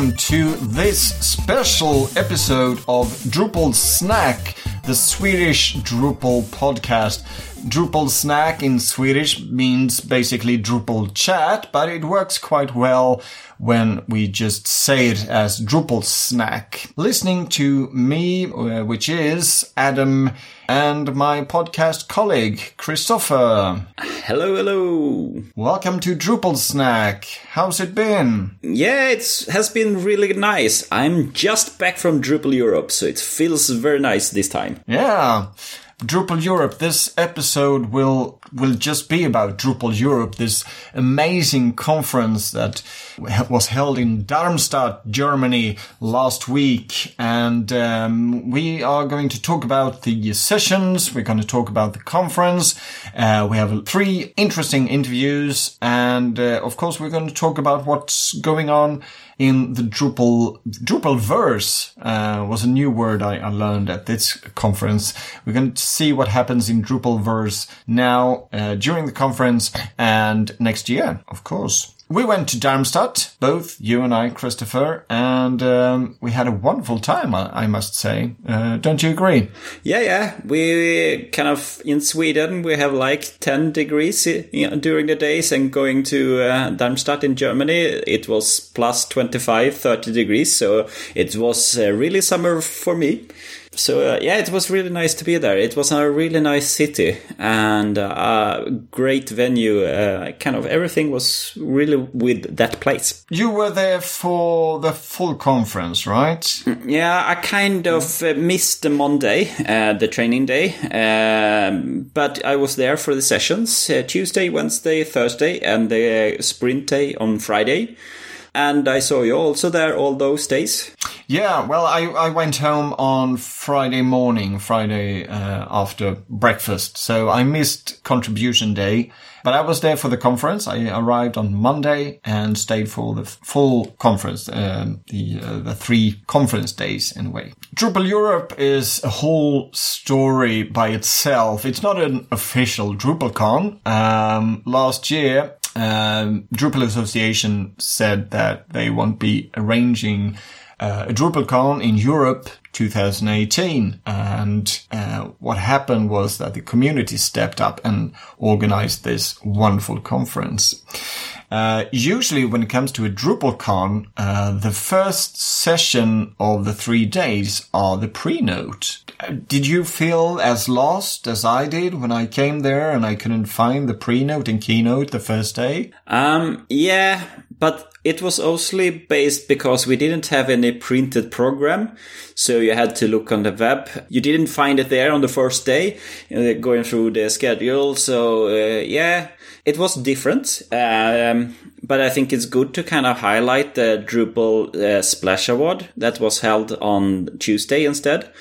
welcome to this special episode of Drupal Snack, the Swedish Drupal podcast. Drupal Snack in Swedish means basically Drupal chat, but it works quite well when we just say it as Drupal Snack. Listening to me, uh, which is Adam, and my podcast colleague, Christopher. Hello, hello. Welcome to Drupal Snack. How's it been? Yeah, it has been really nice. I'm just back from Drupal Europe, so it feels very nice this time. Yeah. Drupal Europe. This episode will will just be about Drupal Europe, this amazing conference that was held in Darmstadt, Germany last week, and um, we are going to talk about the sessions. We're going to talk about the conference. Uh, we have three interesting interviews, and uh, of course, we're going to talk about what's going on in the Drupal Drupal verse uh, was a new word I, I, learned at this conference. We're going to see what happens in Drupal verse now uh, during the conference and next year, of course. We went to Darmstadt, both you and I, Christopher, and um, we had a wonderful time, I, I must say. Uh, don't you agree? Yeah, yeah. We kind of, in Sweden, we have like 10 degrees during the days, and going to uh, Darmstadt in Germany, it was plus 25, 30 degrees. So it was uh, really summer for me. So uh, yeah, it was really nice to be there. It was a really nice city and uh, a great venue. Uh, kind of everything was really with that place. You were there for the full conference, right? Yeah, I kind of uh, missed the Monday, uh, the training day, um, but I was there for the sessions uh, Tuesday, Wednesday, Thursday, and the sprint day on Friday and I saw you also there all those days. Yeah, well, I, I went home on Friday morning, Friday uh, after breakfast, so I missed contribution day. But I was there for the conference. I arrived on Monday and stayed for the full conference, um, the uh, the three conference days in a way. Drupal Europe is a whole story by itself. It's not an official DrupalCon. Um, last year, um, Drupal Association said that they won't be arranging uh, a DrupalCon in Europe 2018. And uh, what happened was that the community stepped up and organized this wonderful conference. Uh, usually when it comes to a DrupalCon, uh, the first session of the three days are the pre-note. Uh, did you feel as lost as I did when I came there and I couldn't find the pre-note and keynote the first day? Um, yeah, but it was mostly based because we didn't have any printed program. So you had to look on the web. You didn't find it there on the first day, uh, going through the schedule. So, uh, yeah, it was different. Um, but I think it's good to kind of highlight the Drupal uh, Splash Award that was held on Tuesday instead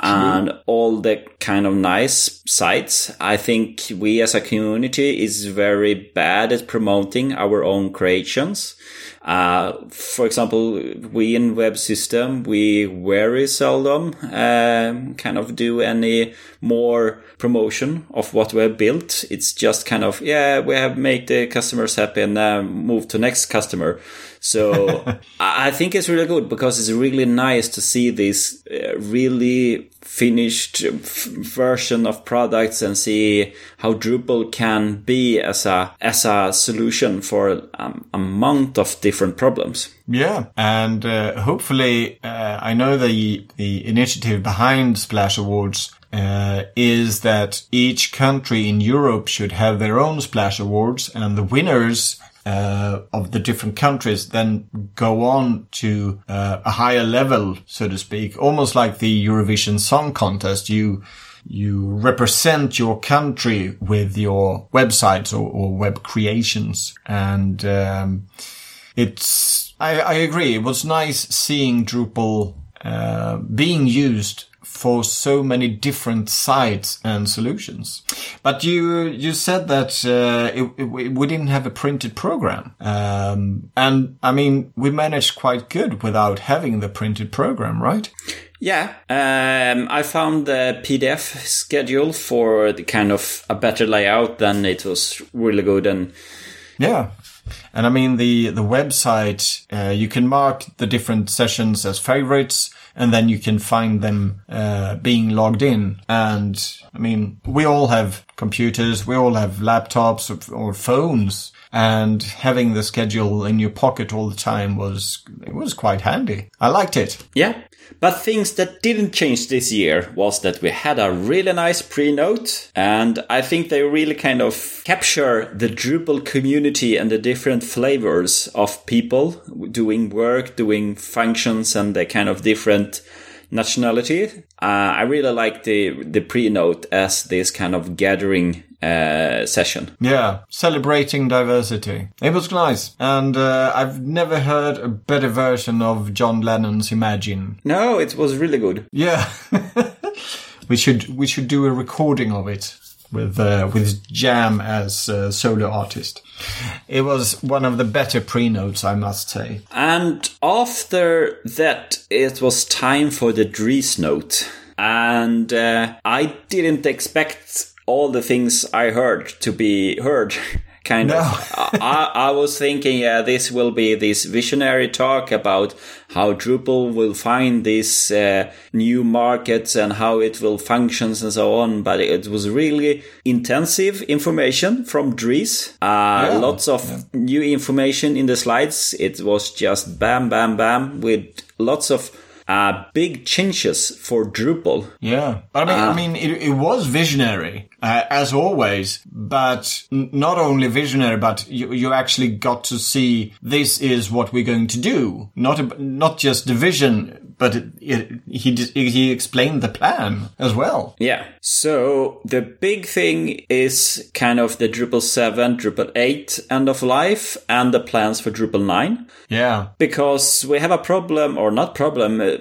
and all the kind of nice sites. I think we as a community is very bad at promoting our own creations. Uh, for example, we in web system, we very seldom um, kind of do any more promotion of what we have built. It's just kind of, yeah, we have made the customers happy and uh, move to next customer. So I think it's really good because it's really nice to see this uh, really finished version of products and see how Drupal can be as a as a solution for um, a amount of different problems. Yeah, and uh, hopefully, uh, I know the the initiative behind Splash Awards uh, is that each country in Europe should have their own Splash Awards, and the winners uh, of the different countries then go on to uh, a higher level, so to speak, almost like the Eurovision Song Contest. You you represent your country with your websites or, or web creations, and um, it's I, I, agree. It was nice seeing Drupal uh, being used for so many different sites and solutions. But you you said that uh, it, it, we didn't have a printed program, um, and I mean we managed quite good without having the printed program, right? Yeah, um, I found the PDF schedule for the kind of a better layout. Then it was really good and yeah. And I mean, the, the website, uh, you can mark the different sessions as favorites and then you can find them, uh, being logged in. And I mean, we all have computers, we all have laptops or, phones and having the schedule in your pocket all the time was it was quite handy. I liked it. Yeah. But things that didn't change this year was that we had a really nice pre-note and I think they really kind of capture the Drupal community and the different flavors of people doing work, doing functions and the kind of different nationality. Uh, I really like the the pre-note as this kind of gathering uh, session. Yeah, celebrating diversity. It was nice, and uh, I've never heard a better version of John Lennon's Imagine. No, it was really good. Yeah, we should we should do a recording of it with uh, with Jam as a solo artist. It was one of the better pre-notes, I must say. And after that, it was time for the Dries note. And uh, I didn't expect all the things I heard to be heard. kind no. of. I, I was thinking, yeah, this will be this visionary talk about how Drupal will find these uh, new markets and how it will functions and so on. But it was really intensive information from Dries. Uh, yeah. Lots of yeah. new information in the slides. It was just bam, bam, bam with lots of uh, big changes for Drupal. Yeah, I mean, uh, I mean, it, it was visionary uh, as always, but n- not only visionary, but you, you actually got to see this is what we're going to do. Not a, not just the vision, but it, it, he he explained the plan as well. Yeah. So the big thing is kind of the Drupal seven, Drupal eight end of life, and the plans for Drupal nine. Yeah. Because we have a problem, or not problem. Uh,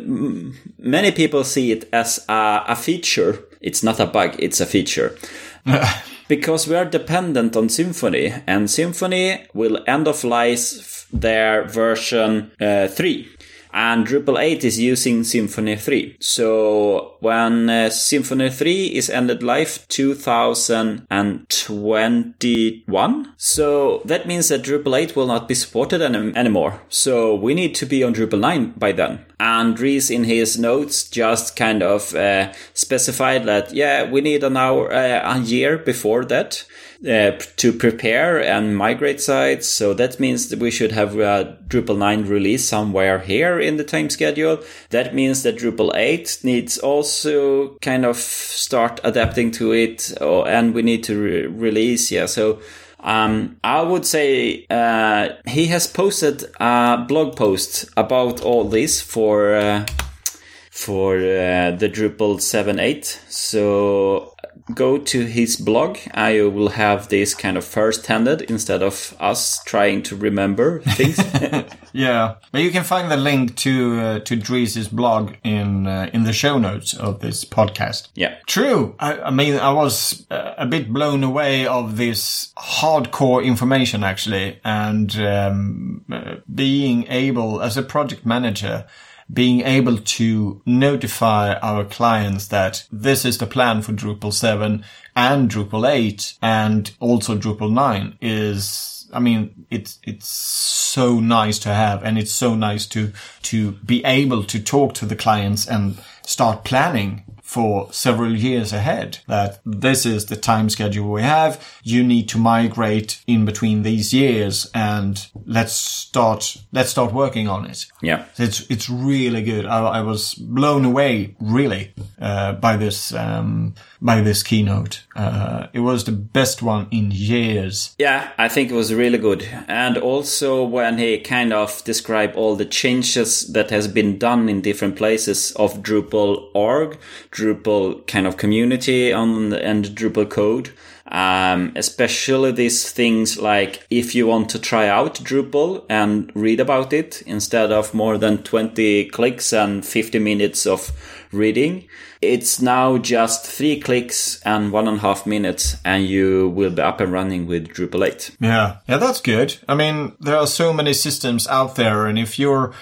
many people see it as a, a feature. It's not a bug; it's a feature. because we are dependent on Symfony, and Symfony will end of life their version uh, 3 and Drupal 8 is using Symfony 3. So when uh, Symfony 3 is ended life 2021, so that means that Drupal 8 will not be supported any- anymore. So we need to be on Drupal 9 by then. And Dries in his notes just kind of uh, specified that, yeah, we need an hour, uh, a year before that uh, to prepare and migrate sites. So that means that we should have a Drupal 9 release somewhere here in the time schedule. That means that Drupal 8 needs also kind of start adapting to it, and we need to re- release. Yeah, so. Um, I would say uh, he has posted a blog post about all this for uh, for uh, the Drupal 7.8. So go to his blog. I will have this kind of first-handed instead of us trying to remember things. yeah, but you can find the link to uh, to Dries's blog in uh, in the show notes of this podcast. Yeah, true. I, I mean, I was uh, a bit blown away of this hardcore information actually, and um, uh, being able as a project manager being able to notify our clients that this is the plan for Drupal 7 and Drupal 8 and also Drupal 9 is, I mean, it's, it's so nice to have and it's so nice to, to be able to talk to the clients and start planning for several years ahead that this is the time schedule we have. You need to migrate in between these years and let's start, let's start working on it. Yeah. It's, it's really good. I, I was blown away really, uh, by this, um, by this keynote. Uh, it was the best one in years. Yeah, I think it was really good. And also when he kind of described all the changes that has been done in different places of Drupal org, Drupal kind of community on the, and Drupal code. Um, especially these things like if you want to try out Drupal and read about it instead of more than 20 clicks and 50 minutes of reading, it's now just three clicks and one and a half minutes and you will be up and running with Drupal 8. Yeah. Yeah, that's good. I mean, there are so many systems out there and if you're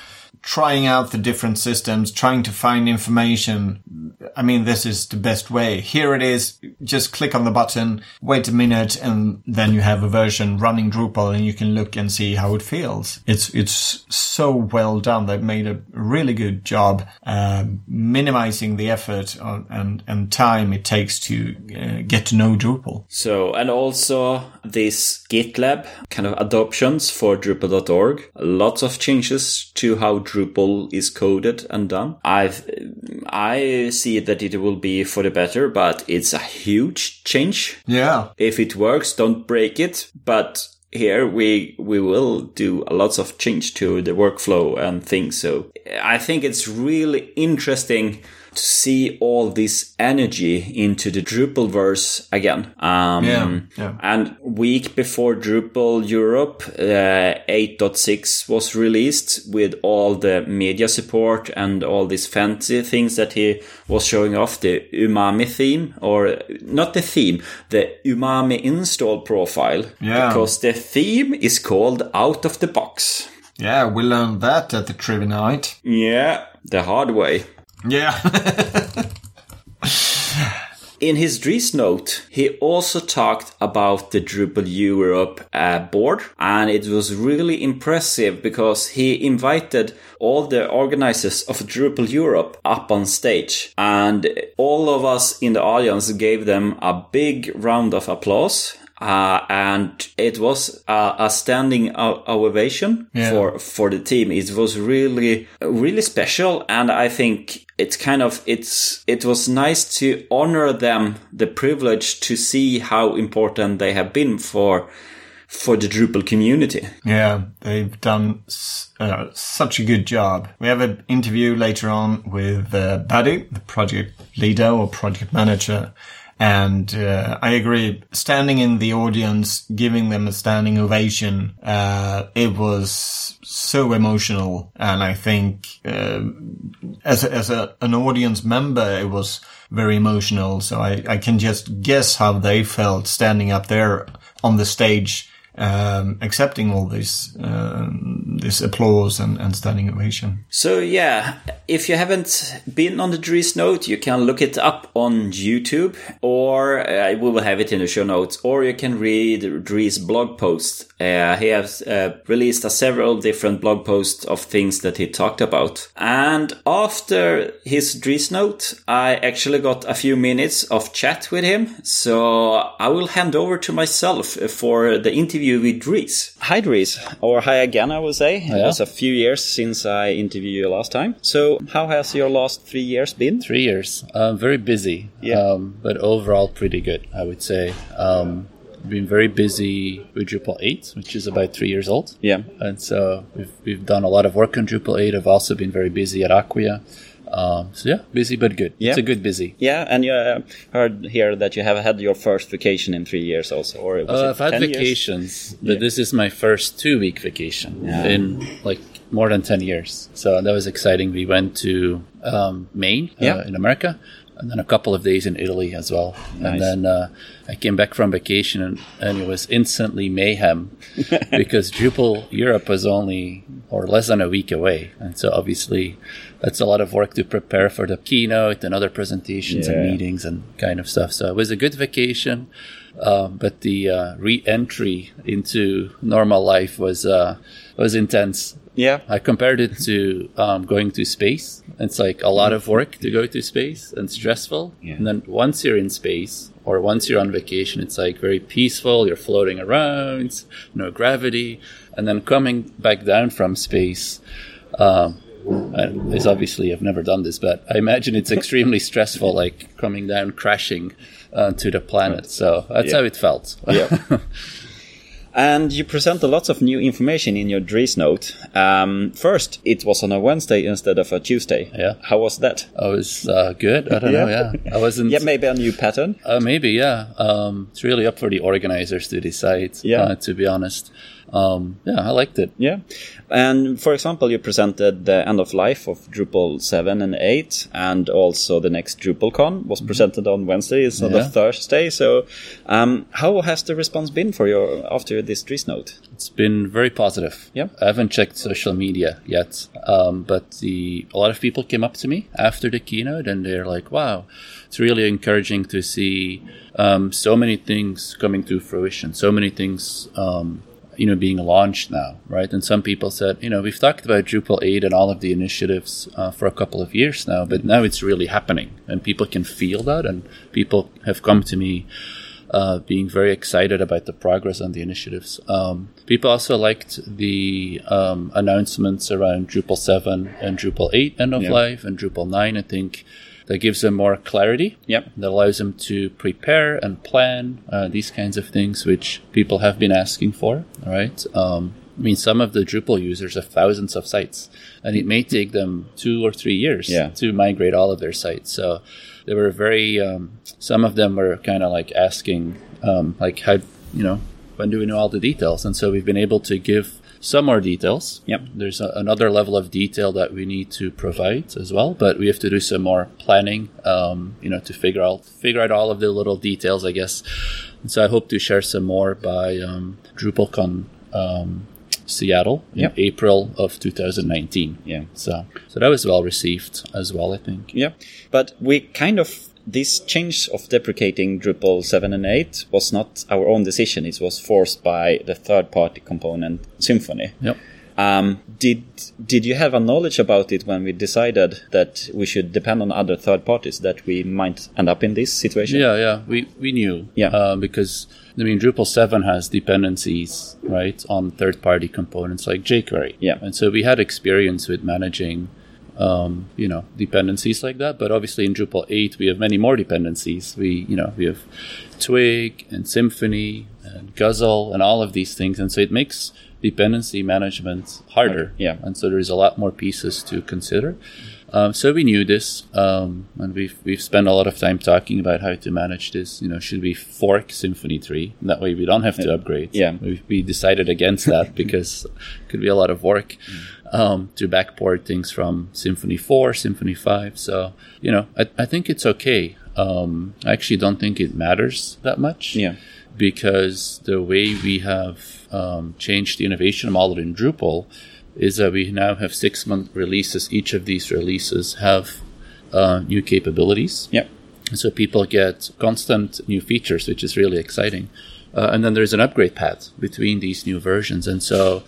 trying out the different systems, trying to find information. I mean, this is the best way. Here it is. just click on the button, wait a minute, and then you have a version running Drupal and you can look and see how it feels. It's, it's so well done. They've made a really good job, uh, minimizing the effort and, and time it takes to uh, get to know Drupal. So, and also this GitLab kind of adoptions for Drupal.org. Lots of changes to how Drupal is coded and done. I've, I see that it will be for the better, but it's a huge change. Yeah. If it works, don't break it. But here we we will do lots of change to the workflow and things. So I think it's really interesting to see all this energy into the Drupalverse again. Um, yeah, yeah. And week before Drupal Europe uh, 8.6 was released with all the media support and all these fancy things that he was showing off, the Umami theme, or not the theme, the Umami install profile. Yeah. Because the theme is called Out of the Box. Yeah, we learned that at the Trivia Night. Yeah, the hard way. Yeah. In his Dries note, he also talked about the Drupal Europe uh, board, and it was really impressive because he invited all the organizers of Drupal Europe up on stage, and all of us in the audience gave them a big round of applause. Uh, and it was uh, a standing ovation Yeah. for for the team. It was really really special, and I think it's kind of it's it was nice to honor them the privilege to see how important they have been for for the Drupal community. Yeah, they've done uh, such a good job. We have an interview later on with uh, Baddý, the project leader or project manager. And uh, I agree, standing in the audience, giving them a standing ovation, uh, it was so emotional. And I think uh, as a, as a, an audience member, it was very emotional. So I, I can just guess how they felt standing up there on the stage um, accepting all this um, this applause and, and standing ovation. So yeah, if you haven't been on the Dries note, you can look it up on YouTube, or uh, we will have it in the show notes, or you can read Dries blog post. Uh, he has uh, released a several different blog posts of things that he talked about. And after his Dries note, I actually got a few minutes of chat with him. So I will hand over to myself for the interview with Dries. Hi Dries, or hi again, I would say. It Yeah. was a few years since I interviewed you last time. So how has your last three years been? Three years. Um, very busy. Yeah. Um, but overall, pretty good, I would say. Um, been very busy with Drupal 8, which is about three years old. Yeah. And so we've, we've done a lot of work on Drupal 8. I've also been very busy at Acquia. Um, so yeah, busy but good. Yeah. It's a good busy. Yeah, and you uh, heard here that you have had your first vacation in three years also, or was Uh, it I've had 10 years? vacations, but Yeah. this is my first two week vacation Yeah. in like more than 10 years. So that was exciting. We went to um, Maine uh, Yeah. in America and then a couple of days in Italy as well. Nice. And then uh, I came back from vacation and, and it was instantly mayhem because Drupal Europe was only or less than a week away. And so obviously that's a lot of work to prepare for the keynote and other presentations and meetings and kind of stuff. So it was a good vacation. Uh, but the uh, re-entry into normal life was uh, was intense. Yeah. I compared it to um, going to space. It's like a lot of work to go to space and stressful. Yeah. And then once you're in space or once you're on vacation, it's like very peaceful. You're floating around, no gravity. And then coming back down from space, um, it's obviously I've never done this, but I imagine it's extremely stressful, like coming down, crashing uh, to the planet. So that's Yeah. how it felt. Yeah. And you present a lot of new information in your Dries note. Um, first, it was on a Wednesday instead of a Tuesday. Yeah. How was that? I was uh, good. I don't know. Yeah. Yeah, I wasn't. Yeah, maybe a new pattern. Uh, maybe, yeah. Um, it's really up for the organizers to decide, Yeah. uh, to be honest. Um, yeah, I liked it. Yeah. And for example, you presented the end of life of Drupal 7 and 8, and also the next DrupalCon was presented on Wednesday, it's on Yeah. the Thursday. So, um, how has the response been for you after this Dries note? It's been very positive. Yeah. I haven't checked social media yet, um, but the a lot of people came up to me after the keynote and they're like, "Wow, it's really encouraging to see um, so many things coming to fruition, so many things." You know, being launched now, right? And some people said, you know, we've talked about Drupal 8 and all of the initiatives uh, for a couple of years now, but now it's really happening, and people can feel that, and people have come to me uh, being very excited about the progress on the initiatives. Um, people also liked the um, announcements around Drupal 7 and Drupal 8 end of Yeah. life and Drupal 9. I think that gives them more clarity. Yep. That allows them to prepare and plan uh, these kinds of things, which people have been asking for. All right. Um, I mean, some of the Drupal users have thousands of sites, and it may take them two or three years Yeah. to migrate all of their sites. So they were very, um, some of them were kind of like asking, um, like, how, you know, when do we know all the details? And so we've been able to give some more details. Yep. There's a, another level of detail that we need to provide as well, but we have to do some more planning, um, you know, to figure out figure out all of the little details, I guess. And so I hope to share some more by um, DrupalCon um, Seattle in Yep. April of 2019. Yeah. So so that was well received as well, I think. Yeah, but we kind of this change of deprecating Drupal 7 and 8 was not our own decision. It was forced by the third-party component Symfony. Yep. Um, did did you have a knowledge about it when we decided that we should depend on other third parties that we might end up in this situation? Yeah, yeah, we we knew. Yeah. uh, because I mean, Drupal seven has dependencies, right, on third-party components like jQuery. Yeah. and so we had experience with managing, um, you know, dependencies like that. But obviously, in Drupal eight, we have many more dependencies. We, you know, we have Twig and Symfony and Guzzle and all of these things, and so it makes dependency management harder. Yeah. and so there's a lot more pieces to consider. Um, so we knew this, um, and we've we've spent a lot of time talking about how to manage this. You know, should we fork Symfony three? That way, we don't have to upgrade. Yeah. we, we decided against that because it could be a lot of work um, to backport things from Symfony four, Symfony five. So you know, I, I think it's okay. Um, I actually don't think it matters that much Yeah. because the way we have um, changed the innovation model in Drupal is that we now have six month releases. Each of these releases have uh, new capabilities. Yeah. So people get constant new features, which is really exciting. Uh, and then there's an upgrade path between these new versions. And so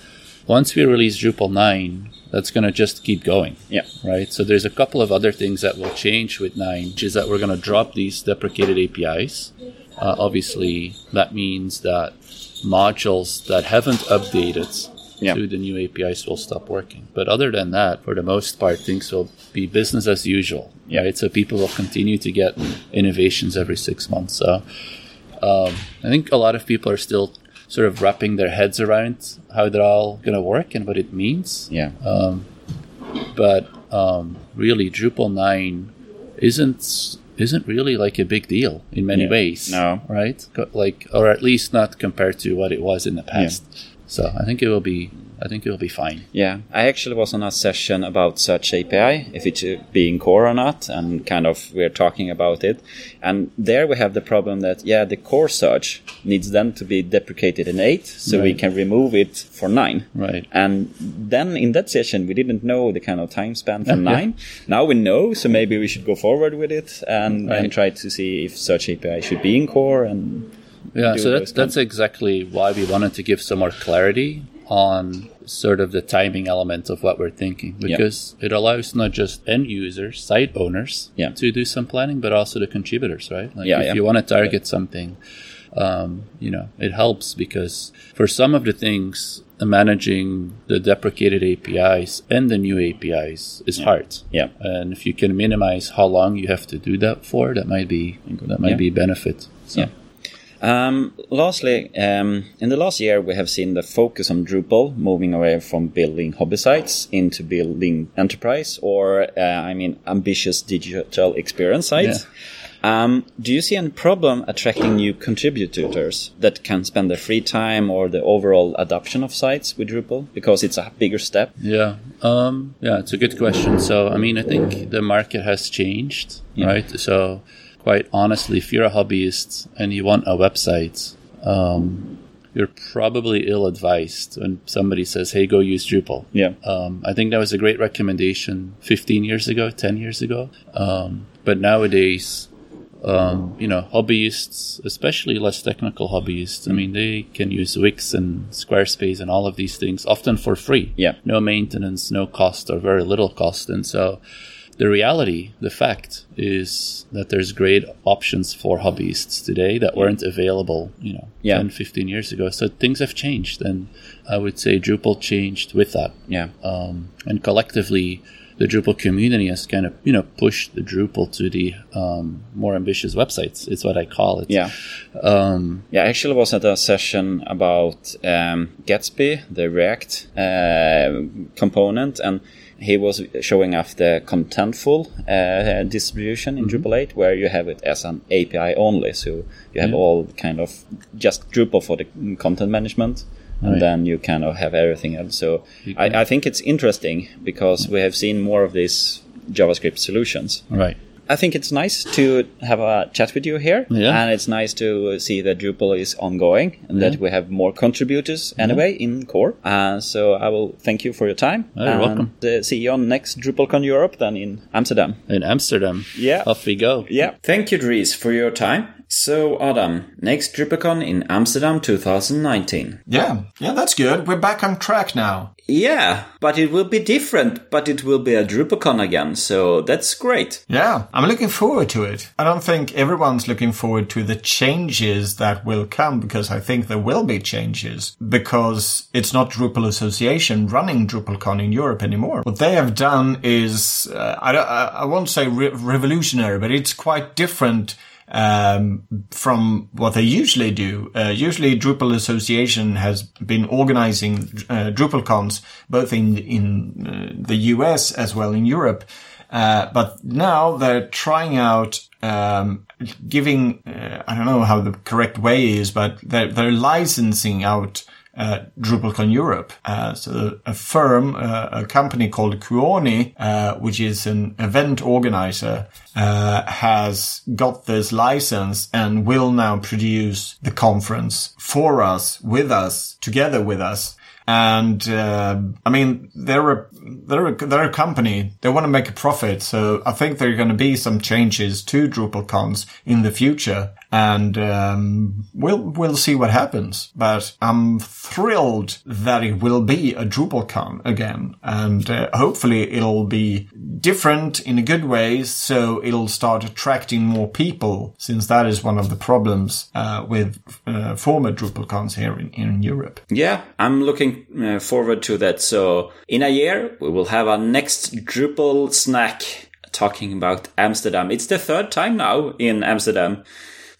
once we release Drupal 9, that's going to just keep going Yeah. right? So there's a couple of other things that will change with 9, which is that we're going to drop these deprecated APIs. Uh, obviously, that means that modules that haven't updated Yeah. to the new APIs will stop working. But other than that, for the most part, things will be business as usual, right? So people will continue to get innovations every six months. So um, I think a lot of people are still sort of wrapping their heads around how they're all going to work and what it means Yeah. but um, really Drupal 9 isn't isn't really like a big deal in many Yeah. ways. No. right? Like, or at least not compared to what it was in the past. So I think it will be. I think it will be fine. Yeah, I actually was on a session about Search API, if it's being core or not, and kind of we're talking about it. And there we have the problem that, yeah, the core search needs then to be deprecated in 8, so we can remove it for 9. Right. And then in that session, we didn't know the kind of time span for Yeah, yeah. 9. Now we know, so maybe we should go forward with it and, and try to see if Search API should be in core and Yeah. So that's that's exactly why we wanted to give some more clarity on sort of the timing element of what we're thinking because it allows not just end users, site owners, Yeah. to do some planning, but also the contributors, right? Like Yeah, if yeah. you want to target something, um, you know, it helps because for some of the things, managing the deprecated APIs and the new APIs is hard. Yeah. And if you can minimize how long you have to do that for, that might be that might Yeah. be a benefit. So. Yeah. Um, lastly, um, in the last year, we have seen the focus on Drupal moving away from building hobby sites into building enterprise or, uh, I mean, ambitious digital experience sites. Um, do you see any problem attracting new contributors that can spend their free time or the overall adoption of sites with Drupal because it's a bigger step? Yeah, um, yeah, it's a good question. So, I mean, I think the market has changed, Yeah. right? So, quite honestly, if you're a hobbyist and you want a website, um, you're probably ill advised when somebody says, "Hey, go use Drupal." Yeah. Um, I think that was a great recommendation 15 years ago, 10 years ago. Um, but nowadays, um, you know, hobbyists, especially less technical hobbyists, I mean, they can use Wix and Squarespace and all of these things often for free. Yeah. No maintenance, no cost, or very little cost. And so the reality, the fact is that there's great options for hobbyists today that weren't available, you know, Yeah. 10, 15 years ago. So things have changed. And I would say Drupal changed with that Yeah. um, and collectively the Drupal community has kind of you know pushed the Drupal to the um, more ambitious websites. It's what I call it. Yeah. Um, Yeah, I actually was at a session about um, Gatsby, the React uh, component, and he was showing off the contentful uh, distribution in Drupal 8, where you have it as an API only. So you have Yeah. all kind of just Drupal for the content management. And Right. then you kind of have everything else. So I, I think it's interesting because we have seen more of these JavaScript solutions. right. I think it's nice to have a chat with you here, Yeah. and it's nice to see that Drupal is ongoing and that we have more contributors anyway in core. Uh, so I will thank you for your time. Oh, you're and welcome. uh, see you on next DrupalCon Europe, then in Amsterdam. In Amsterdam. Yeah. Off we go. Yeah. Thank you, Dries, for your time. So, Adam, next DrupalCon in Amsterdam 2019. Yeah, yeah, that's good. We're back on track now. Yeah, but it will be different, but it will be a DrupalCon again, so that's great. Yeah, I'm looking forward to it. I don't think everyone's looking forward to the changes that will come because I think there will be changes because it's not Drupal Association running DrupalCon in Europe anymore. What they have done is, uh, I, I, I won't say re- revolutionary, but it's quite different um, from what they usually do. Uh, usually, Drupal Association has been organizing uh, DrupalCons both in in uh, the US as well in Europe. Uh, but now they're trying out um, giving uh, I don't know how the correct way is, but they're, they're licensing out uh, DrupalCon Europe. Uh, so a firm, uh, a company called Kuoni, uh, which is an event organizer, uh, has got this license and will now produce the conference for us, with us, together with us. And uh, I mean, they're a they're a, they're a company. They want to make a profit, so I think there are going to be some changes to DrupalCons in the future, and um, we'll we'll see what happens. But I'm thrilled that it will be a DrupalCon again, and uh, hopefully it'll be different in a good way, so it'll start attracting more people. Since that is one of the problems uh, with uh, former DrupalCons here in, in Europe. Yeah, I'm looking uh, forward to that. So, in a year, we will have our next Drupal snack talking about Amsterdam. It's the third time now in Amsterdam.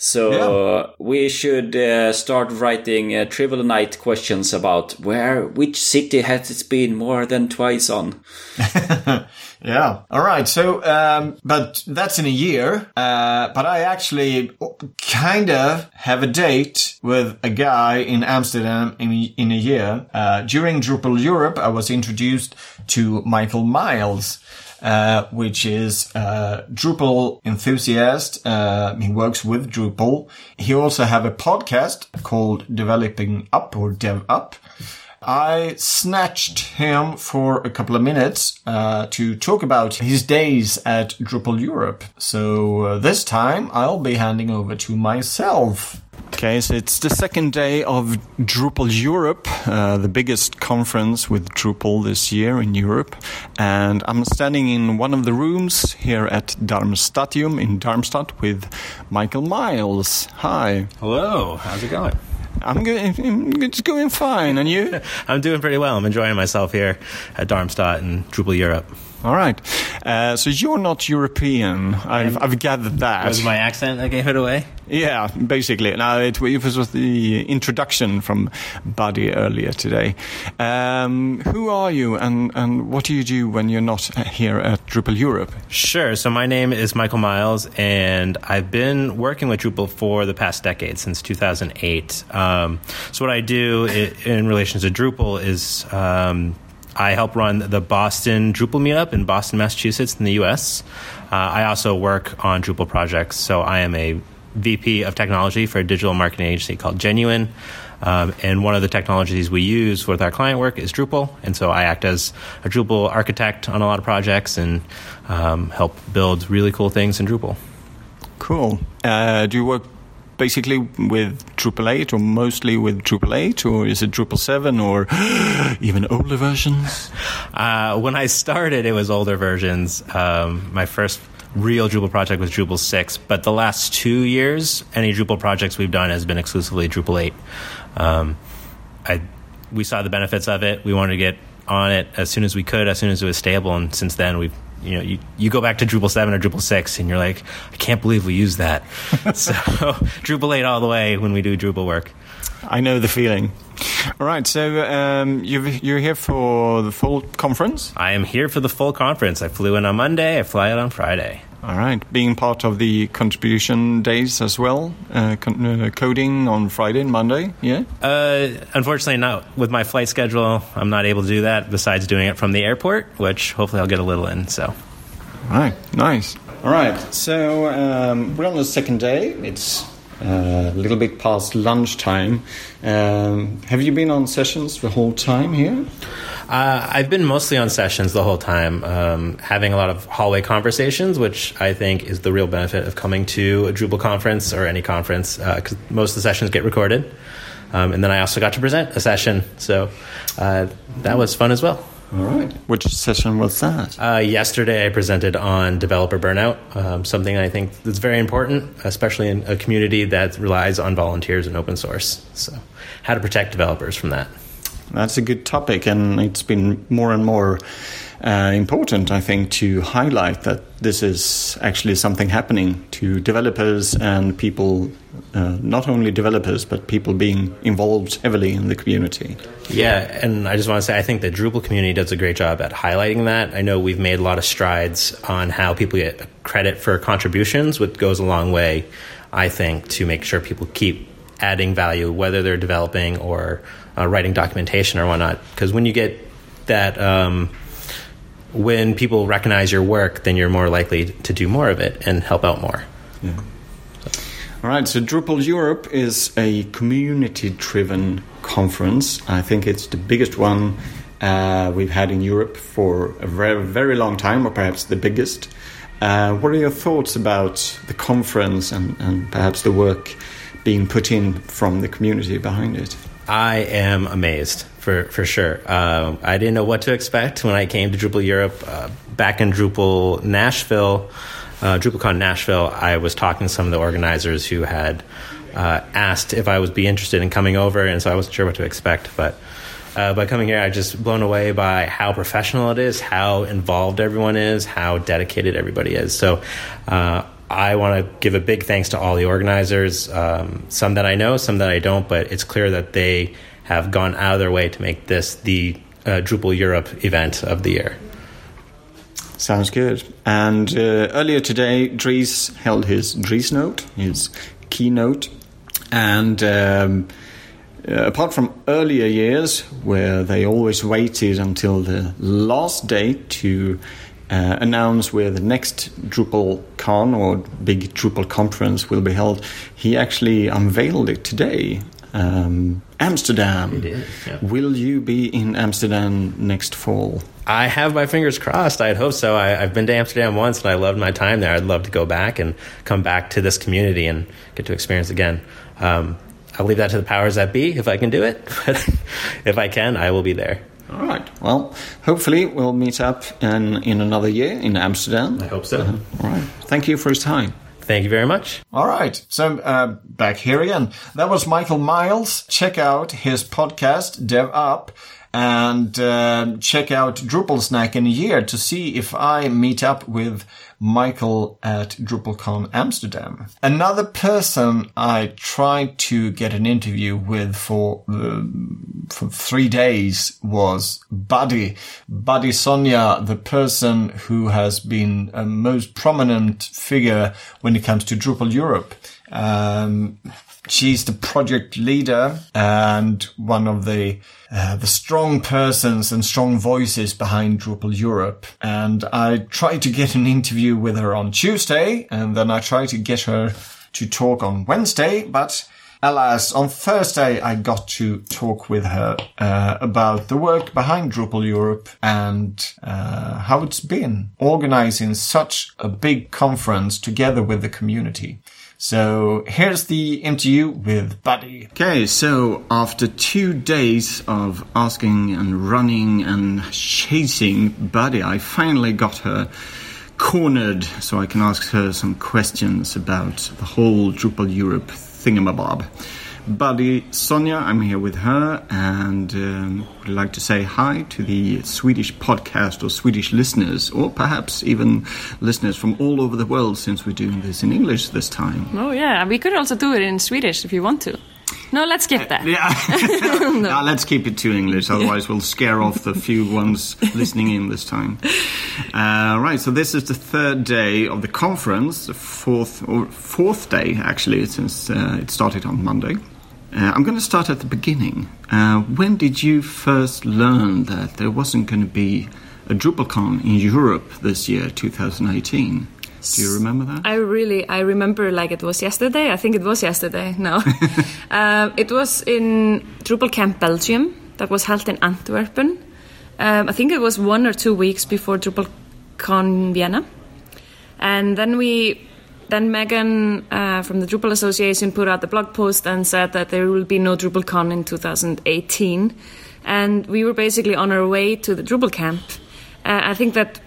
So we should uh, start writing uh, trivial night questions about where, which city has it been more than twice on. Yeah. All right. So, um, but that's in a year. Uh, but I actually kind of have a date with a guy in Amsterdam in, in a year. Uh, during Drupal Europe, I was introduced to Michael Miles. Uh, which is uh, Drupal enthusiast. Uh, he works with Drupal. He also have a podcast called Developing Up or Dev Up. I snatched him for a couple of minutes uh, to talk about his days at Drupal Europe. So uh, this time I'll be handing over to myself. Okay, so it's the second day of Drupal Europe, uh, the biggest conference with Drupal this year in Europe. And I'm standing in one of the rooms here at Darmstadtium in Darmstadt with Michael Miles. Hi. Hello, how's it going? I'm going, it's going fine. And you? I'm doing pretty well. I'm enjoying myself here at Darmstadt and Drupal Europe. All right. Uh, so you're not European. I've, I've gathered that. Was my accent that gave it away? Yeah, basically. Now, it, it was the introduction from Baddý earlier today. Um, who are you and, and what do you do when you're not here at Drupal Europe? Sure. So, my name is Michael Miles, and I've been working with Drupal for the past decade, since 2008. Um, so, what I do in relation to Drupal is um, I help run the Boston Drupal meetup in Boston, Massachusetts, in the US. Uh, I also work on Drupal projects, so I am a VP of technology for a digital marketing agency called Genuine. Um, and one of the technologies we use with our client work is Drupal. And so I act as a Drupal architect on a lot of projects and um, help build really cool things in Drupal. Cool. Uh, do you work basically with Drupal 8 or mostly with Drupal 8 or is it Drupal 7 or even older versions? Uh, when I started, it was older versions. Um, my first real Drupal project was Drupal 6, but the last two years, any Drupal projects we've done has been exclusively Drupal 8. Um, I, we saw the benefits of it. We wanted to get on it as soon as we could, as soon as it was stable, and since then we've you know, you, you go back to Drupal 7 or Drupal 6 and you're like, I can't believe we use that. so Drupal 8 all the way when we do Drupal work. I know the feeling. All right, so um, you are here for the full conference? I am here for the full conference. I flew in on Monday, I fly out on Friday. All right, being part of the contribution days as well, uh, con- uh, coding on Friday and Monday, yeah? Uh, unfortunately, not with my flight schedule. I'm not able to do that. Besides doing it from the airport, which hopefully I'll get a little in. So, all right, nice. All right, so um, we're on the second day. It's a little bit past lunchtime. Um, have you been on sessions the whole time here? Uh, I've been mostly on sessions the whole time, um, having a lot of hallway conversations, which I think is the real benefit of coming to a Drupal conference or any conference, because uh, most of the sessions get recorded. Um, and then I also got to present a session, so uh, that was fun as well. All right. Which session was that? Uh, yesterday, I presented on developer burnout, um, something I think that's very important, especially in a community that relies on volunteers and open source. So, how to protect developers from that. That's a good topic, and it's been more and more uh, important, I think, to highlight that this is actually something happening to developers and people, uh, not only developers, but people being involved heavily in the community. Yeah, and I just want to say I think the Drupal community does a great job at highlighting that. I know we've made a lot of strides on how people get credit for contributions, which goes a long way, I think, to make sure people keep adding value, whether they're developing or uh, writing documentation or whatnot. Because when you get that, um, when people recognize your work, then you're more likely to do more of it and help out more. Yeah. All right, so Drupal Europe is a community driven conference. I think it's the biggest one uh, we've had in Europe for a very, very long time, or perhaps the biggest. Uh, what are your thoughts about the conference and, and perhaps the work being put in from the community behind it? I am amazed for for sure. Uh, I didn't know what to expect when I came to Drupal Europe. Uh, back in Drupal Nashville, uh, DrupalCon Nashville, I was talking to some of the organizers who had uh, asked if I would be interested in coming over, and so I wasn't sure what to expect. But uh, by coming here, I just blown away by how professional it is, how involved everyone is, how dedicated everybody is. So uh, I want to give a big thanks to all the organizers, um, some that I know, some that I don't, but it's clear that they have gone out of their way to make this the uh, Drupal Europe event of the year. Sounds good. And uh, earlier today, Dries held his Dries note, his keynote. And um, uh, apart from earlier years, where they always waited until the last day to uh, announce where the next Drupal Con or big Drupal conference will be held, he actually unveiled it today. Um, Amsterdam. Did, yeah. Will you be in Amsterdam next fall? I have my fingers crossed. I'd hope so. I, have been to Amsterdam once and I loved my time there. I'd love to go back and come back to this community and get to experience again. Um, I'll leave that to the powers that be if I can do it. But if I can, I will be there. All right. Well, hopefully we'll meet up in, in another year in Amsterdam. I hope so. Uh, all right. Thank you for your time. Thank you very much. All right. So uh, back here again. That was Michael Miles. Check out his podcast, Dev Up. And uh, check out Drupal Snack in a year to see if I meet up with Michael at DrupalCon Amsterdam. Another person I tried to get an interview with for uh, for three days was Baddý. Baddý Sonja, the person who has been a most prominent figure when it comes to Drupal Europe. Um, she's the project leader and one of the uh, the strong persons and strong voices behind Drupal Europe. And I tried to get an interview with her on Tuesday, and then I tried to get her to talk on Wednesday, but alas, on Thursday I got to talk with her uh, about the work behind Drupal Europe and uh, how it's been organizing such a big conference together with the community. So here's the interview with Baddý. Okay, so after two days of asking and running and chasing Baddý, I finally got her cornered so I can ask her some questions about the whole Drupal Europe thingamabob Baddý Sonja. I'm here with her and um, would like to say hi to the Swedish podcast or Swedish listeners, or perhaps even listeners from all over the world since we're doing this in English this time. Oh, yeah. We could also do it in Swedish if you want to. No, let's skip that. Yeah. no. no. let's keep it to English, otherwise, we'll scare off the few ones listening in this time. Uh, right, so this is the third day of the conference, the fourth, or fourth day actually, since uh, it started on Monday. Uh, I'm going to start at the beginning. Uh, when did you first learn that there wasn't going to be a DrupalCon in Europe this year, 2018? Do you remember that? I really, I remember like it was yesterday. I think it was yesterday. No, uh, it was in Drupal Camp Belgium that was held in Antwerp. Um, I think it was one or two weeks before DrupalCon Vienna, and then we then Megan uh, from the Drupal Association put out the blog post and said that there will be no DrupalCon in 2018. And we were basically on our way to the Drupal camp. Uh, I think that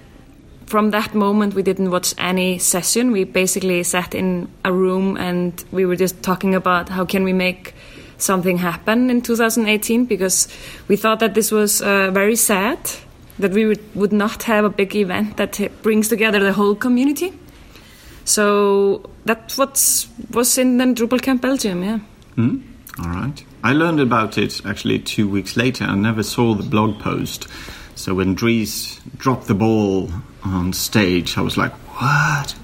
from that moment we didn't watch any session. We basically sat in a room and we were just talking about how can we make something happen in 2018 because we thought that this was uh, very sad that we would, would not have a big event that brings together the whole community. So that's what was in the Drupal Camp Belgium, yeah. Mm, all right. I learned about it actually two weeks later. I never saw the blog post. So when Dries dropped the ball on stage, I was like, what?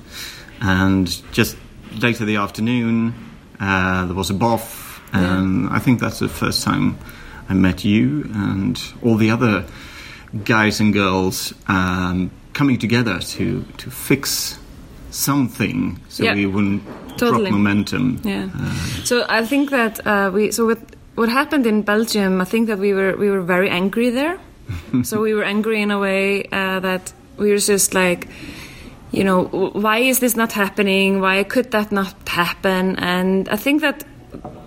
And just later the afternoon, uh, there was a BoF, and yeah. I think that's the first time I met you and all the other guys and girls um, coming together to, to fix something so yeah. we wouldn't totally. drop momentum. Yeah. Uh, so I think that uh, we so what what happened in Belgium. I think that we were we were very angry there. so we were angry in a way uh, that we were just like. You know, why is this not happening? Why could that not happen? And I think that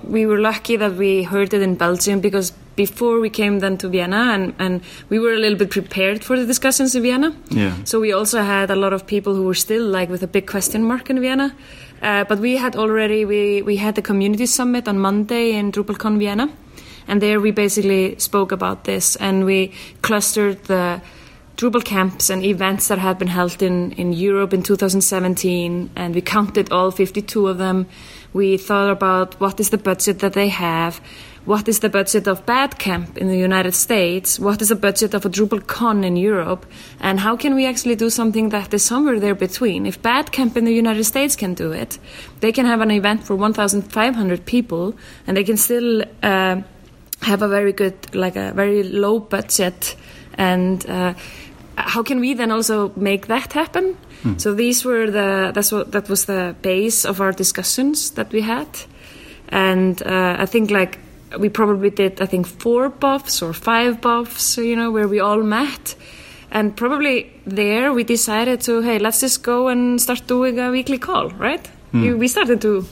we were lucky that we heard it in Belgium because before we came then to Vienna, and, and we were a little bit prepared for the discussions in Vienna. Yeah. So we also had a lot of people who were still like with a big question mark in Vienna. Uh, but we had already we, we had the community summit on Monday in DrupalCon Vienna, and there we basically spoke about this, and we clustered the Drupal camps and events that had been held in, in Europe in 2017, and we counted all 52 of them. We thought about what is the budget that they have, what is the budget of BADCamp in the United States, what is the budget of a DrupalCon in Europe, and how can we actually do something that is somewhere there between? If BADCamp in the United States can do it, they can have an event for 1,500 people, and they can still uh, have a very good, like a very low budget, and uh, how can we then also make that happen? Hmm. So these were the that's what that was the base of our discussions that we had, and uh, I think like we probably did I think four BoFs or five BoFs, you know, where we all met. And probably there we decided to, hey, let's just go and start doing a weekly call, right? Mm. We started to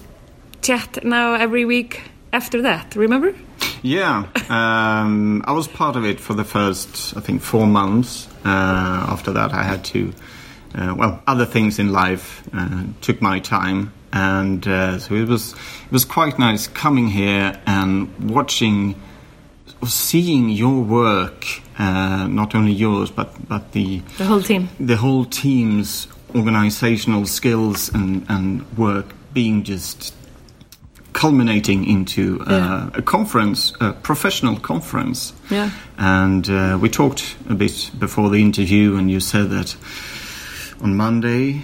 chat now every week after that, remember? Yeah, um, I was part of it for the first, I think, four months. Uh, after that, I had to, uh, well, other things in life uh, took my time and uh, so it was it was quite nice coming here and watching seeing your work, uh, not only yours but but the The whole team. the whole team's organizational skills and, and work being just culminating into uh, Yeah. a conference, a professional conference. Yeah. And uh, we talked a bit before the interview, and you said that on Monday.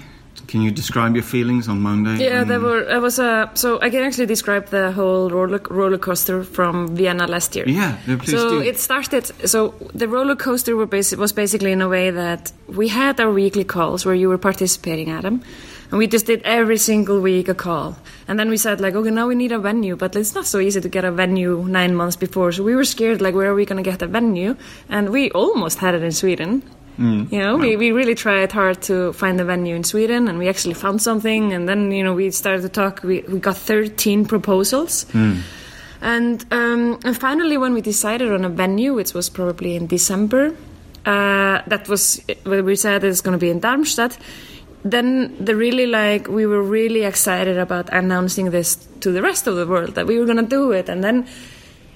Can you describe your feelings on Monday? Yeah, Um, there were. It was a. So I can actually describe the whole roller roller coaster from Vienna last year. Yeah, please so do. it started. So the roller coaster were basi- was basically in a way that we had our weekly calls where you were participating, Adam, and we just did every single week a call. And then we said like, okay, now we need a venue, but it's not so easy to get a venue nine months before. So we were scared like, where are we going to get a venue? And we almost had it in Sweden. You know, we, we really tried hard to find a venue in Sweden, and we actually found something. And then, you know, we started to talk. We, we got 13 proposals. And, um, and finally, when we decided on a venue, which was probably in December, uh, that was when we said it's going to be in Darmstadt. Then the really like we were really excited about announcing this to the rest of the world that we were going to do it, and then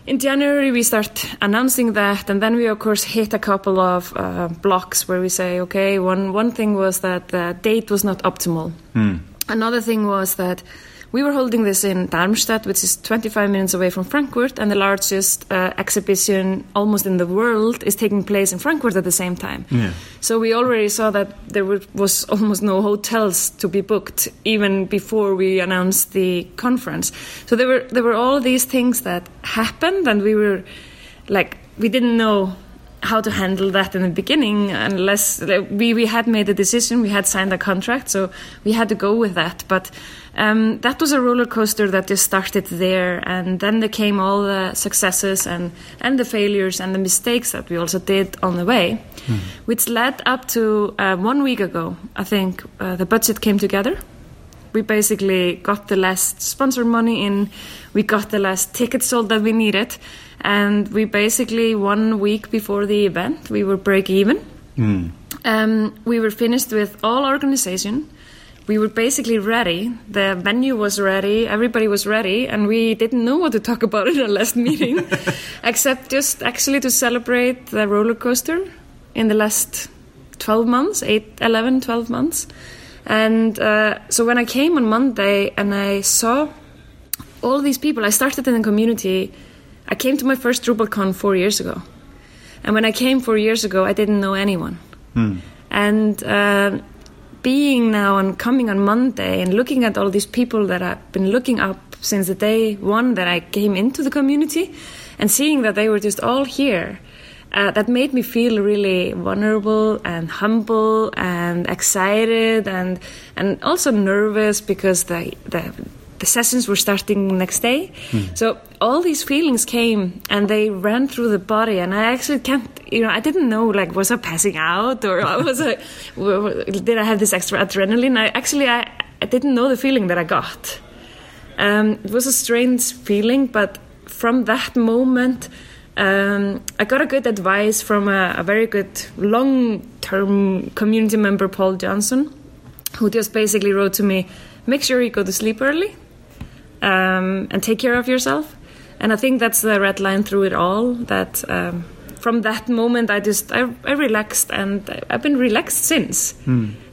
in January we start announcing that, and then we of course hit a couple of uh, blocks where we say, okay, one one thing was that the date was not optimal. Another thing was that we were holding this in Darmstadt, which is 25 minutes away from Frankfurt, and the largest uh, exhibition almost in the world is taking place in Frankfurt at the same time. Yeah. So we already saw that there was almost no hotels to be booked even before we announced the conference. So there were there were all these things that happened, and we were like we didn't know how to handle that in the beginning unless like, we, we had made a decision we had signed a contract so we had to go with that. But um, that was a roller coaster that just started there and then there came all the successes and, and the failures and the mistakes that we also did on the way which led up to uh, one week ago i think uh, the budget came together. We basically got the last sponsor money in, we got the last tickets sold that we needed, and we basically one week before the event we were break even. Um, we were finished with all organization. We were basically ready. The venue was ready. Everybody was ready, and we didn't know what to talk about in our last meeting, except just actually to celebrate the roller coaster in the last 12 months, 8, 11, 12 months. And uh, so when I came on Monday and I saw all these people, I started in the community. I came to my first DrupalCon four years ago. And when I came four years ago, I didn't know anyone. And uh, being now and coming on Monday and looking at all these people that I've been looking up since the day one that I came into the community and seeing that they were just all here. Uh, that made me feel really vulnerable and humble and excited and and also nervous because the the, the sessions were starting next day. So all these feelings came and they ran through the body, and I actually can't. You know, I didn't know like was I passing out or was I did I have this extra adrenaline? I actually I, I didn't know the feeling that I got. Um, it was a strange feeling, but from that moment, um, I got a good advice from a, a very good long-term community member, Paul Johnson, who just basically wrote to me, "Make sure you go to sleep early, um, and take care of yourself." And I think that's the red line through it all. That um, from that moment, I just I, I relaxed, and I've been relaxed since,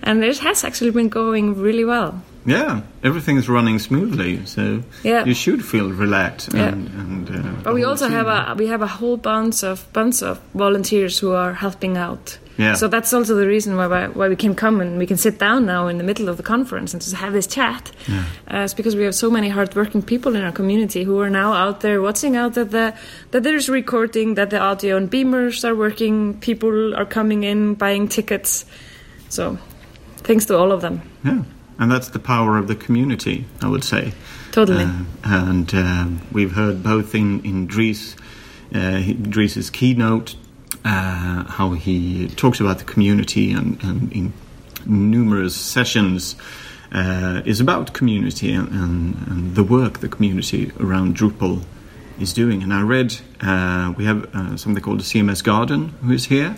and it has actually been going really well. Yeah, everything is running smoothly, so Yeah. you should feel relaxed. Yeah. And, and, uh, But we also have a we have a whole bunch of bunch of volunteers who are helping out. Yeah. So that's also the reason why why why we can come and we can sit down now in the middle of the conference and just have this chat. Uh, it's because we have so many hardworking people in our community who are now out there watching out that the that there's recording, that the audio and beamers are working, people are coming in buying tickets. So thanks to all of them. Yeah, and that's the power of the community, I would say. Totally. Uh, and um, we've heard both in in Dries, uh, Dries's keynote, uh, how he talks about the community, and, and in numerous sessions uh, is about community and, and, and the work the community around Drupal is doing. And I read uh, we have uh, something called the CMS Garden who is here,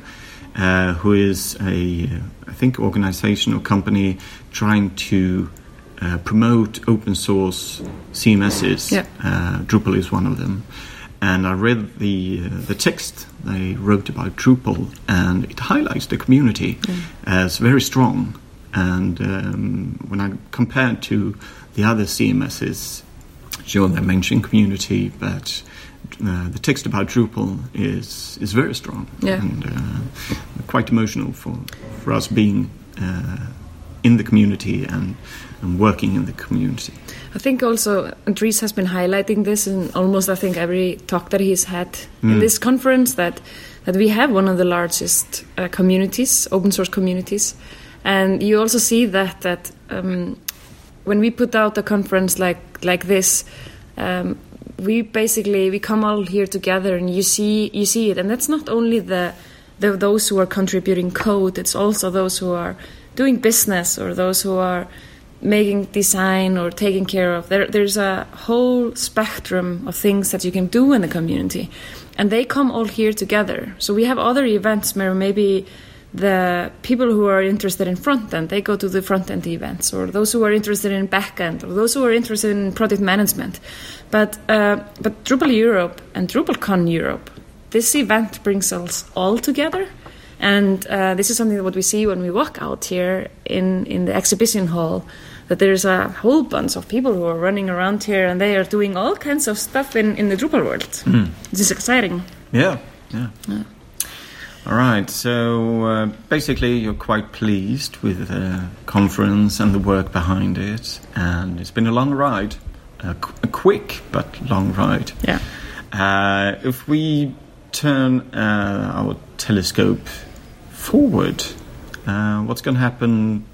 uh, who is a uh, think organization or company trying to uh, promote open source CMSs. Yeah. Uh, Drupal is one of them. and I read the uh, the text they wrote about Drupal, and it highlights the community as very strong. And um, when I compare it to the other CMSs, sure they mention community, but uh, the text about Drupal is is very strong Yeah. and uh, quite emotional for for us being uh, in the community and, and working in the community. I think also Dries has been highlighting this in almost I think every talk that he's had in this conference that that we have one of the largest uh, communities, open source communities, and you also see that that um, when we put out a conference like like this. Um, we basically we come all here together and you see you see it. And that's not only the, the those who are contributing code it's also those who are doing business or those who are making design or taking care of. There there's a whole spectrum of things that you can do in the community. And they come all here together. So we have other events where maybe the people who are interested in front end they go to the front end events. Or those who are interested in back end or those who are interested in product management but uh, but Drupal Europe and DrupalCon Europe this event brings us all together and uh, this is something that what we see when we walk out here in in the exhibition hall that there's a whole bunch of people who are running around here and they are doing all kinds of stuff in, in the Drupal world. This is exciting. Yeah, yeah. All right. So uh, basically, you're quite pleased with the conference and the work behind it, and it's been a long ride, a, qu- a quick but long ride. Yeah. Uh, if we turn uh, our telescope forward, uh, what's going to happen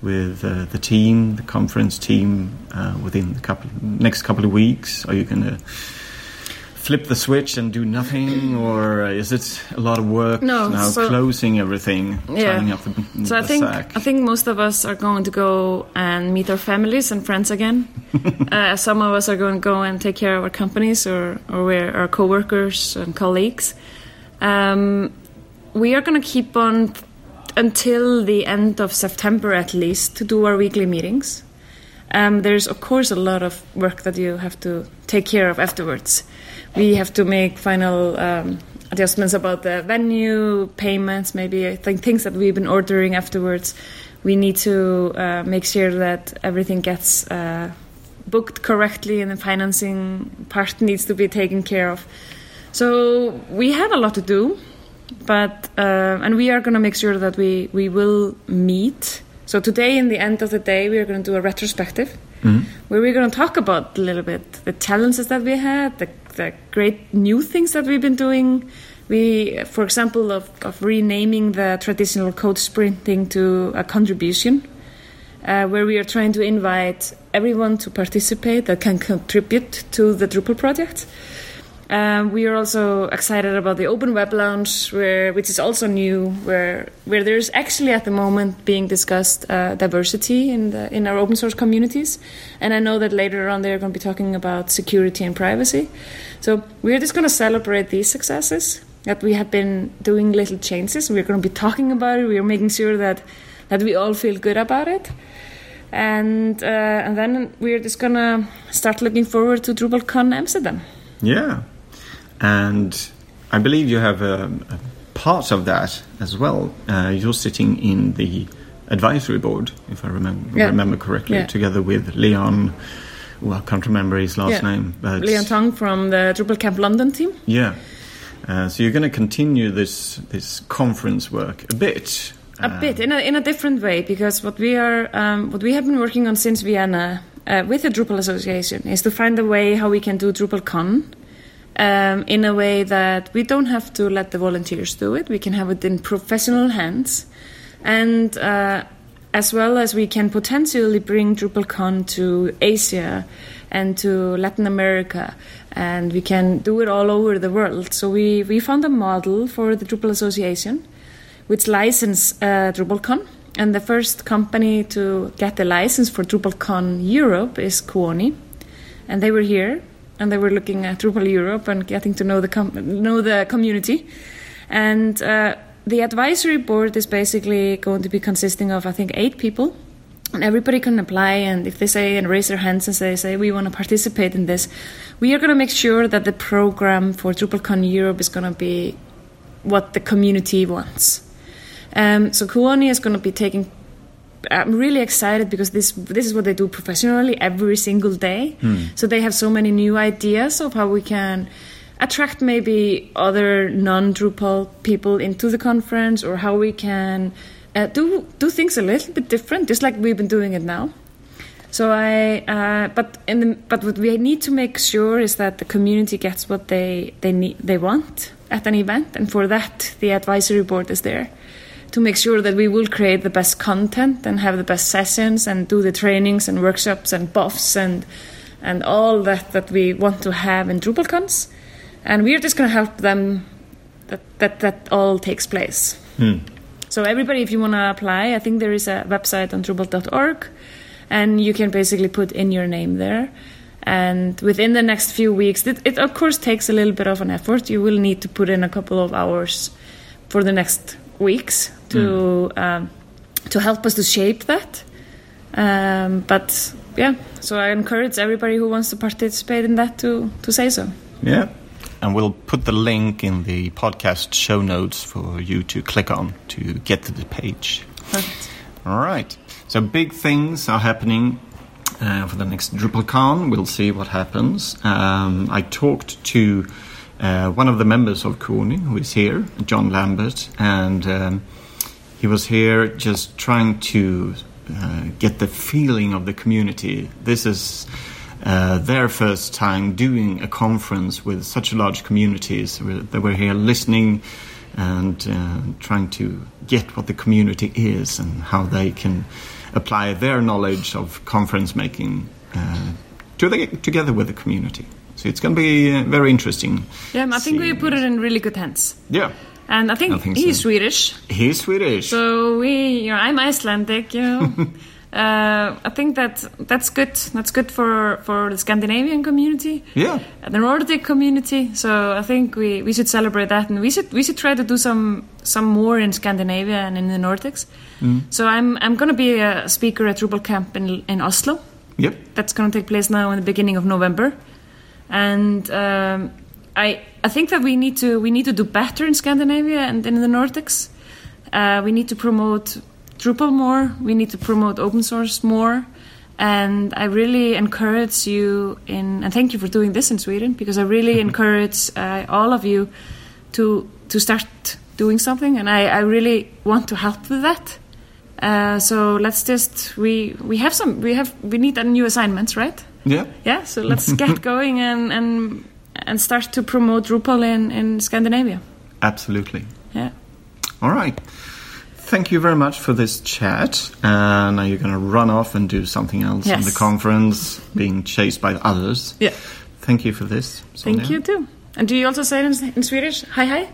with uh, the team, the conference team, uh, within the couple next couple of weeks? Are you going to flip the switch and do nothing, or is it a lot of work No, now so- closing everything, Yeah. tying up the, So I think sack? I think most of us are going to go and meet our families and friends again. uh, some of us are going to go and take care of our companies or or where our coworkers and colleagues. Um, we are going to keep on until the end of September at least to do our weekly meetings. Um, there's of course a lot of work that you have to take care of afterwards. We have to make final um, adjustments about the venue, payments, maybe I think things that we've been ordering afterwards. We need to uh, make sure that everything gets uh, booked correctly and the financing part needs to be taken care of. So we have a lot to do, but uh, and we are going to make sure that we we will meet. So today, in the end of the day, we are going to do a retrospective where we're going to talk about a little bit the challenges that we had, the, the great new things that we've been doing. We, for example, of, of renaming the traditional code sprinting to a contribution, uh, where we are trying to invite everyone to participate that can contribute to the Drupal project. Um, we are also excited about the Open Web Lounge, where which is also new, where where there's actually at the moment being discussed uh, diversity in the in our open source communities, and I know that later on they're going to be talking about security and privacy. So we're just going to celebrate these successes that we have been doing little changes. We're going to be talking about it. We are making sure that that we all feel good about it. And uh, and then we're just gonna start looking forward to DrupalCon Amsterdam. Yeah, and I believe you have a, a part of that as well. Uh, you're sitting in the advisory board, if I remember Yeah. remember correctly, Yeah. together with Leon. Well, I can't remember his last Yeah. name, but Leon Tong from the Drupal Camp London team. yeah. Uh, so you're going to continue this this conference work a bit. A Uh, bit in a in a different way because what we are um, what we have been working on since Vienna uh, with the Drupal Association is to find a way how we can do DrupalCon um, in a way that we don't have to let the volunteers do it. We can have it in professional hands, and uh, as well as we can potentially bring DrupalCon to Asia and to Latin America, and we can do it all over the world. So we we found a model for the Drupal Association which license uh, DrupalCon. And the first company to get the license for DrupalCon Europe is Kuoni, and they were here and they were looking at Drupal Europe and getting to know the com- know the community. And uh, the advisory board is basically going to be consisting of I think eight people, and everybody can apply. And if they say and raise their hands and say, say we want to participate in this, we are going to make sure that the program for DrupalCon Europe is going to be what the community wants. Um, so Kuoni is going to be taking. I'm really excited because this this is what they do professionally every single day. So they have so many new ideas of how we can attract maybe other non-Drupal people into the conference, or how we can uh, do do things a little bit different, just like we've been doing it now. So I, uh, but in the, but what we need to make sure is that the community gets what they they need they want at an event, and for that the advisory board is there to make sure that we will create the best content and have the best sessions and do the trainings and workshops and BoFs and and all that that we want to have in DrupalCons, and we are just going to help them that that that all takes place. Hmm. So everybody, if you want to apply, I think there is a website on Drupal.org, and you can basically put in your name there. And within the next few weeks, it, it of course takes a little bit of an effort. You will need to put in a couple of hours for the next weeks to um, to help us to shape that. Um, but yeah, so I encourage everybody who wants to participate in that to to say so. Yeah. And we'll put the link in the podcast show notes for you to click on to get to the page. Perfect. All right. So big things are happening uh, for the next DrupalCon. We'll see what happens. Um, I talked to uh, one of the members of Kuoni who is here, John Lambert, and um, he was here just trying to uh, get the feeling of the community. This is uh, their first time doing a conference with such a large community. So they were here listening and uh, trying to get what the community is and how they can apply their knowledge of conference making uh, to the, together with the community. So it's going to be uh, very interesting. Yeah, I think we put it in really good hands. Yeah, And I think, I think he's so. Swedish, he's Swedish. so we, you know, I'm Icelandic, you know. uh, I think that that's good. That's good for for the Scandinavian community, yeah, the Nordic community. So I think we, we should celebrate that, and we should we should try to do some some more in Scandinavia and in the Nordics. So I'm I'm going to be a speaker at Drupal Camp in in Oslo. yep, that's going to take place now in the beginning of November, and um, I I think that we need to we need to do better in Scandinavia and in the Nordics. Uh, we need to promote Drupal more. We need to promote open source more. And I really encourage you in, and thank you for doing this in Sweden because I really encourage uh, all of you to to start doing something, and I, I really want to help with that. Uh, so let's just we we have some we have we need a new assignments, right? Yeah. Yeah. So let's get going and and and start to promote Drupal in in Scandinavia. Absolutely. Yeah. All right. Thank you very much for this chat. Uh, now you're going to run off and do something else in the conference, being chased by others. Yeah. Thank you for this. Thank you too. And do you also say it in, in Swedish? Hi hi.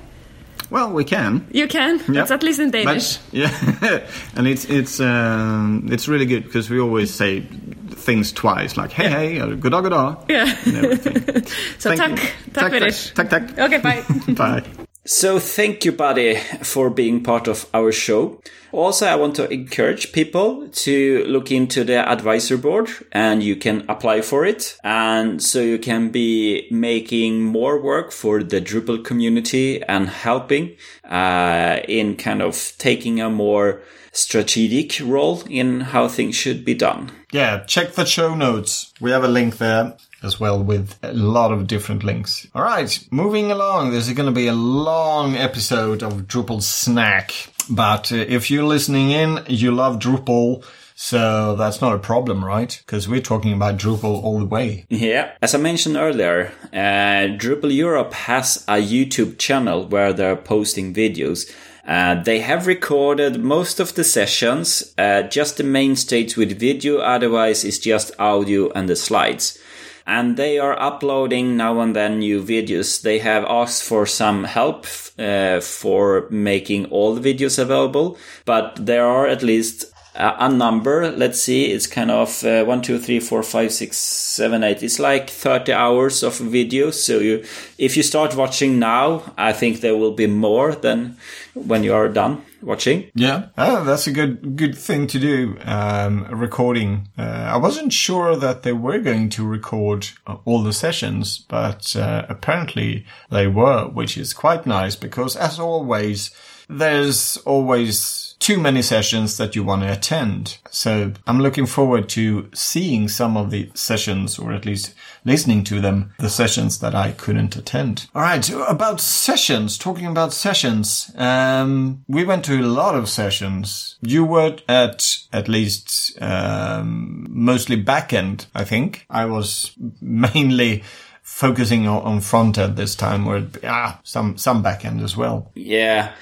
Well, we can. You can. Yeah. It's at least in Danish. But, yeah, and it's it's um, it's really good because we always say things twice, like hey hey or goddag goddag yeah. and everything. so Thank tack. you. Tack för det. tack, tack. Okay. Bye. Bye. So thank you, Baddý, for being part of our show. Also, I want to encourage people to look into the advisor board and you can apply for it. And so you can be making more work for the Drupal community and helping, uh, in kind of taking a more strategic role in how things should be done. Yeah, check the show notes. We have a link there as well with a lot of different links. All right, moving along. This is going to be a long episode of Drupal Snack. But uh, if you're listening in, you love Drupal. So that's not a problem, right? Because we're talking about Drupal all the way. Yeah, as I mentioned earlier, uh, Drupal Europe has a YouTube channel where they're posting videos. Uh, they have recorded most of the sessions, uh, just the main stage with video, otherwise it's just audio and the slides. And they are uploading now and then new videos. They have asked for some help uh, for making all the videos available, but there are at least a, number. Let's see, it's kind of uh, one, two, three, four, five, six, seven, eight. It's like thirty hours of video. So you, if you start watching now, I think there will be more than when you are done watching. Yeah, oh, that's a good good thing to do. Um, recording. Uh, I wasn't sure that they were going to record uh, all the sessions, but uh, apparently they were, which is quite nice because, as always, there's always too many sessions that you want to attend. So I'm looking forward to seeing some of the sessions, or at least listening to them, the sessions that I couldn't attend. All right, about sessions, talking about sessions, um, we went to a lot of sessions. You were at at least um, mostly back end, I think. I was mainly focusing on, on front end this time, or ah, some some back end as well. Yeah,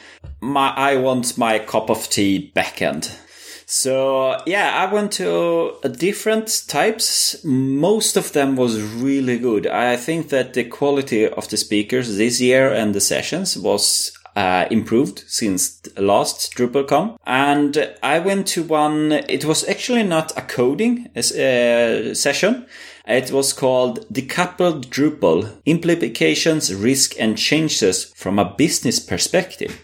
my I want my cup of tea backend. So yeah, I went to different types. Most of them was really good. I think that the quality of the speakers this year and the sessions was uh, improved since last DrupalCon. And I went to one, it was actually not a coding uh, session. It was called Decoupled Drupal Implications, Risk and Changes from a Business Perspective.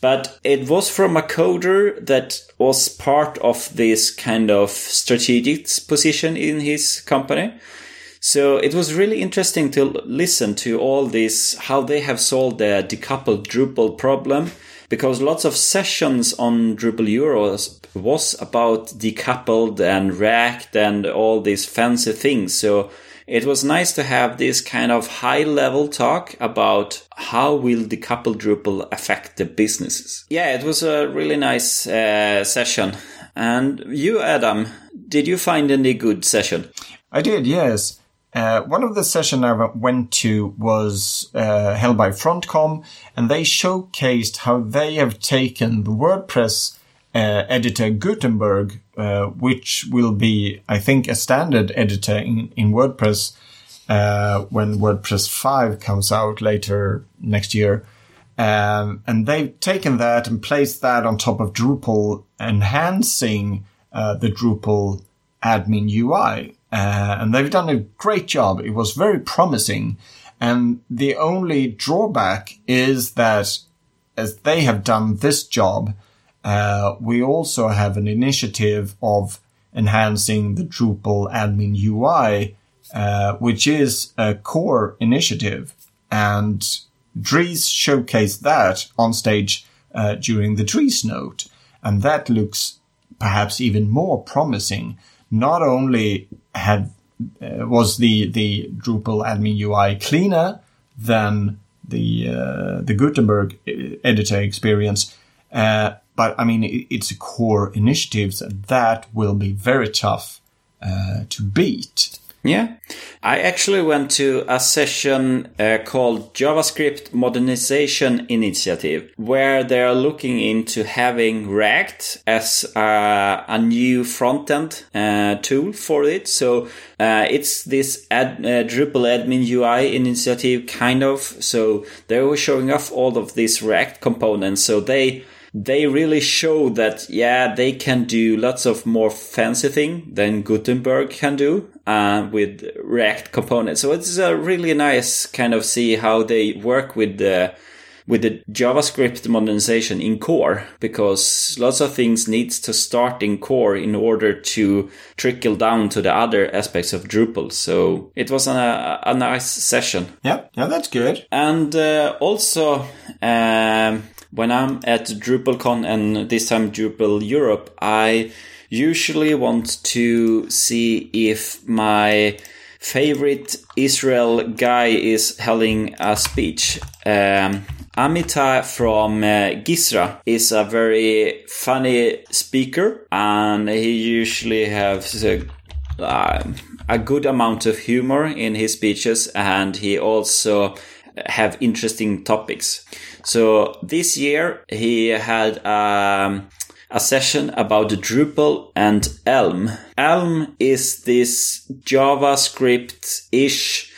But it was from a coder that was part of this kind of strategic position in his company. So it was really interesting to listen to all this, how they have solved the decoupled Drupal problem, because lots of sessions on Drupal Euros was about decoupled and React and all these fancy things. So it was nice to have this kind of high level talk about how will decoupled Drupal affect the businesses. Yeah, it was a really nice uh, session. And you, Adam, did you find any good session? I did, yes. Uh, one of the sessions I went to was uh, held by Frontkom, and they showcased how they have taken the WordPress uh, editor Gutenberg, uh, which will be, I think, a standard editor in, in WordPress uh, when WordPress 5 comes out later next year. Um, and they've taken that and placed that on top of Drupal, enhancing uh, the Drupal admin UI. Uh, and they've done a great job. It was very promising. And the only drawback is that as they have done this job, uh, we also have an initiative of enhancing the Drupal admin UI, uh, which is a core initiative. And Dries showcased that on stage uh, during the Dries note. And that looks perhaps even more promising not only had uh, was the the Drupal admin UI cleaner than the uh, the Gutenberg uh, editor experience, uh, but I mean it, it's a core initiative that will be very tough uh, to beat. Yeah. I actually went to a session uh, called JavaScript Modernization Initiative, where they are looking into having React as a, a new front end uh, tool for it. So uh, it's this ad, uh, Drupal admin UI initiative, kind of. So they were showing off all of these React components. So they they really show that yeah they can do lots of more fancy thing than Gutenberg can do uh, with React components. So it's a really nice kind of see how they work with the with the JavaScript modernization in core because lots of things needs to start in core in order to trickle down to the other aspects of Drupal. So it was a, a nice session. Yeah, yeah, that's good. And uh, also, um, when I'm at DrupalCon and this time Drupal Europe, I usually want to see if my favorite Israel guy is holding a speech. Um, Amitai from uh, Gizra is a very funny speaker, and he usually has a, uh, a good amount of humor in his speeches, and he also have interesting topics. So this year he had um, a session about Drupal and Elm. Elm is this JavaScript-ish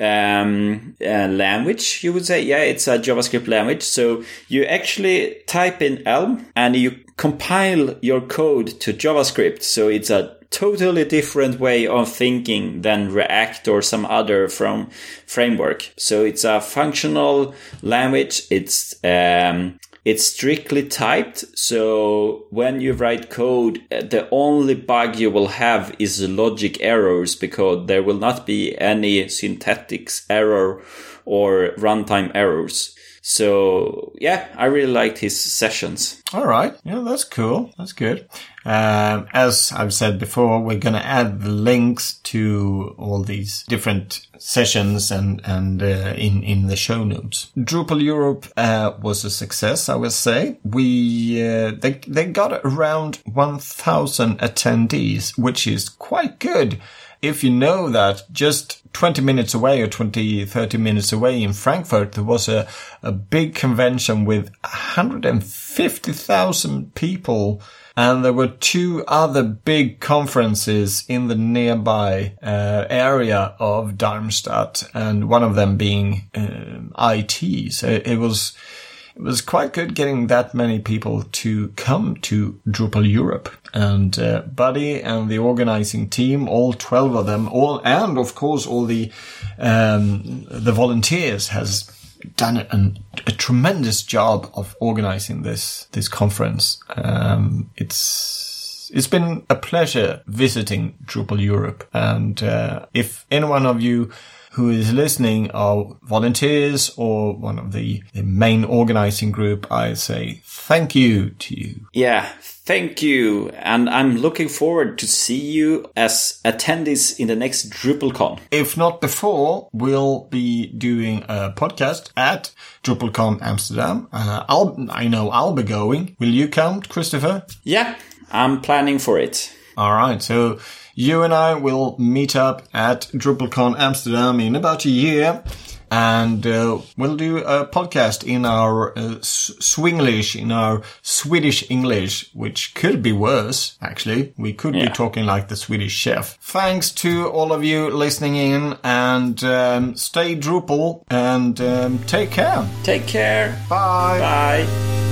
um, uh, language, you would say. Yeah, it's a JavaScript language. So you actually type in Elm and you compile your code to JavaScript. So it's a totally different way of thinking than React or some other from framework. So it's a functional language. It's um, it's strictly typed. So when you write code, uh, the only bug you will have is logic errors because there will not be any syntax error or runtime errors. So yeah, I really liked his sessions. All right. Yeah, that's cool. That's good. Um, as I've said before, we're going to add the links to all these different sessions and, and, uh, in, in the show notes. Drupal Europe, uh, was a success, I would say. We, uh, they, they got around 1000 attendees, which is quite good if you know that just 20 minutes away or 20, 30 minutes away in Frankfurt, there was a, a big convention with 150,000 people. And there were two other big conferences in the nearby uh, area of Darmstadt, and one of them being um, IT. So it was was quite good getting that many people to come to Drupal Europe. And uh, Baddý and the organizing team, all 12 of them, all, and of course all the, um, the volunteers has done a, a, tremendous job of organizing this, this conference. Um, it's, it's been a pleasure visiting Drupal Europe. And, uh, if any one of you who is listening are volunteers or one of the, the main organizing group, I say thank you to you. Yeah, Thank you, and I'm looking forward to see you as attendees in the next DrupalCon. If not before, we'll be doing a podcast at DrupalCon Amsterdam. Uh, I'll, I know I'll be going. Will you come, Christopher? Yeah, I'm planning for it. All right, so you and I will meet up at DrupalCon Amsterdam in about a year. And uh, we'll do a podcast in our uh, Swinglish, in our Swedish English, which could be worse, actually. We could yeah. be talking like the Swedish chef. Thanks to all of you listening in and um, stay Drupal and um, take care. Take care. Bye. Bye.